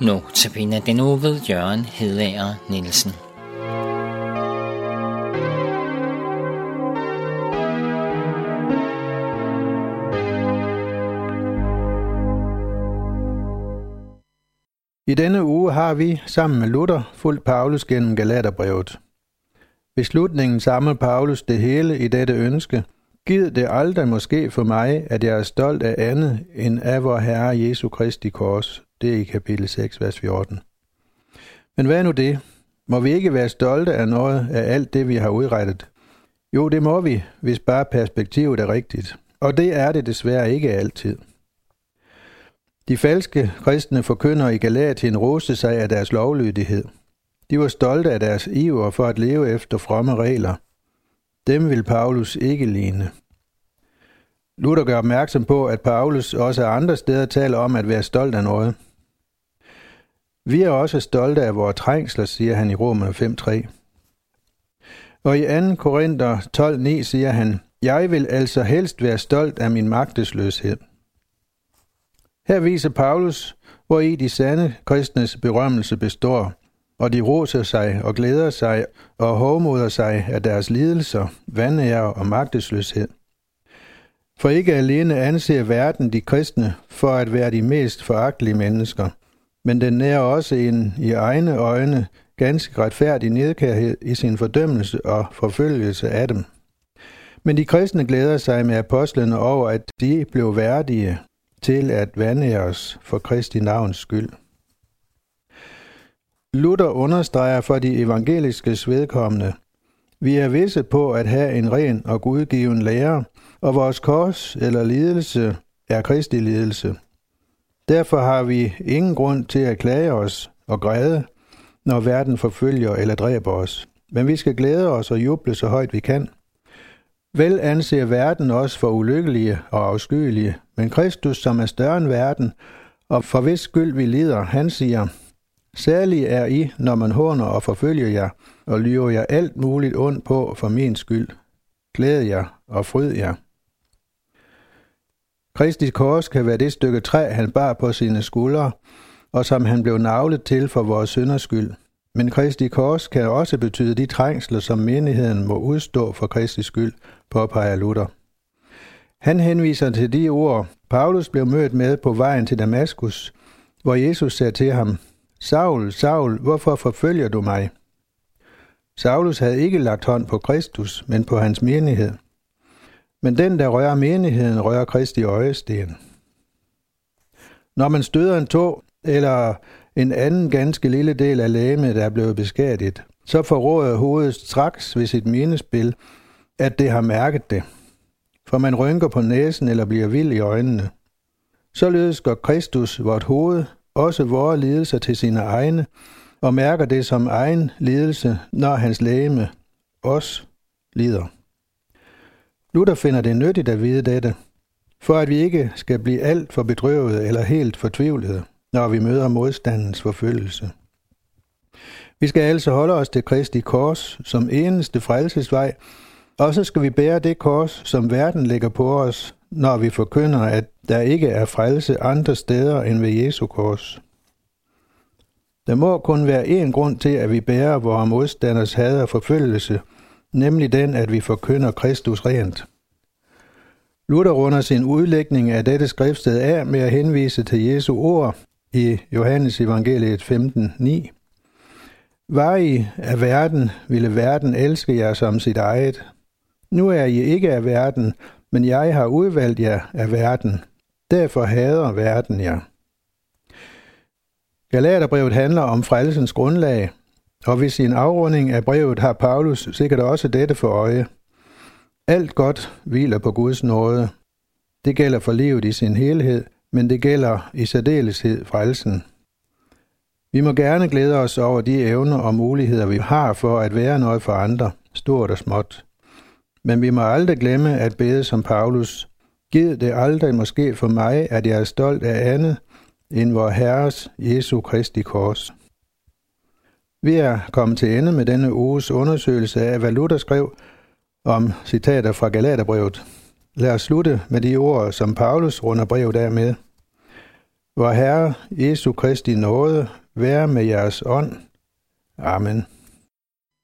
Notabene den uge ved Jørgen Hedager Nielsen. I denne uge har vi, sammen med Luther, fulgt Paulus gennem Galaterbrevet. Ved slutningen samler Paulus det hele i dette ønske. Giv det aldrig måske for mig, at jeg er stolt af andet end af vor Herre Jesu Kristi kors. Det er i kapitel 6, vers 14. Men hvad er nu det? Må vi ikke være stolte af noget af alt det, vi har udrettet? Jo, det må vi, hvis bare perspektivet er rigtigt. Og det er det desværre ikke altid. De falske kristne forkynder i Galatien roste sig af deres lovlydighed. De var stolte af deres iver for at leve efter fromme regler. Dem vil Paulus ikke ligne. Luther gør opmærksom på, at Paulus også andre steder taler om at være stolt af noget. Vi er også stolte af vores trængsler, siger han i Romerne 5.3. Og i 2. Korinther 12.9 siger han, Jeg vil altså helst være stolt af min magtesløshed. Her viser Paulus, hvor i de sande kristnes berømmelse består, og de roser sig og glæder sig og hovmoder sig af deres lidelser, vandære og magtesløshed. For ikke alene anser verden de kristne for at være de mest foragtelige mennesker, men den nærer også en i egne øjne ganske retfærdig nedkærhed i sin fordømmelse og forfølgelse af dem. Men de kristne glæder sig med apostlene over, at de blev værdige til at vande os for Kristi navns skyld. Luther understreger for de evangeliske svedkommende, vi er visse på at have en ren og gudgiven lærer, og vores kors eller lidelse er Kristi lidelse. Derfor har vi ingen grund til at klage os og græde, når verden forfølger eller dræber os. Men vi skal glæde os og juble så højt vi kan. Vel anser verden os for ulykkelige og afskyelige, men Kristus, som er større end verden, og for hvis skyld vi lider, han siger, Særlig er I, når man håner og forfølger jer, og lyver jer alt muligt ondt på for min skyld. Glæd jer og fryd jer. Kristi kors kan være det stykke træ, han bar på sine skuldre, og som han blev navlet til for vores synders skyld. Men Kristi kors kan også betyde de trængsler, som menigheden må udstå for Kristi skyld, påpeger Luther. Han henviser til de ord, Paulus blev mødt med på vejen til Damaskus, hvor Jesus sagde til ham, Saul, Saul, hvorfor forfølger du mig? Saulus havde ikke lagt hånd på Kristus, men på hans menighed. Men den, der rører menigheden, rører Kristi øjesten. Når man støder en tog, eller en anden ganske lille del af lægemet, der er blevet beskadiget, så forråder hovedet straks ved sit minespil, at det har mærket det. For man rynker på næsen eller bliver vild i øjnene. Således går Kristus, vort hoved, også vores lidelser til sine egne, og mærker det som egen lidelse, når hans lægeme, os, lider. Luther finder det nyttigt at vide dette, for at vi ikke skal blive alt for bedrøvet eller helt fortvivlede, når vi møder modstandens forfølgelse. Vi skal altså holde os til Kristi kors som eneste frelsesvej, og så skal vi bære det kors, som verden lægger på os, når vi forkynder, at der ikke er frelse andre steder end ved Jesu kors. Der må kun være én grund til, at vi bærer vores modstanders had og forfølgelse, nemlig den, at vi forkynder Kristus rent. Luther runder sin udlægning af dette skriftsted af med at henvise til Jesu ord i Johannes evangeliet 15.9. Var I af verden, ville verden elske jer som sit eget. Nu er I ikke af verden, men jeg har udvalgt jer af verden. Derfor hader verden jer. Galaterbrevet handler om frelsens grundlag, og ved sin afrunding af brevet har Paulus sikkert også dette for øje. Alt godt hviler på Guds nåde. Det gælder for livet i sin helhed, men det gælder i særdeleshed frelsen. Vi må gerne glæde os over de evner og muligheder, vi har for at være noget for andre, stort og småt. Men vi må aldrig glemme at bede som Paulus. Giv det aldrig måske for mig, at jeg er stolt af andet, end vor Herres Jesu Kristi kors. Vi er kommet til ende med denne uges undersøgelse af, hvad Luther skrev om citater fra Galaterbrevet. Lad os slutte med de ord, som Paulus runder brevet af med. Vor Herre Jesu Kristi nåde være med jeres ånd. Amen.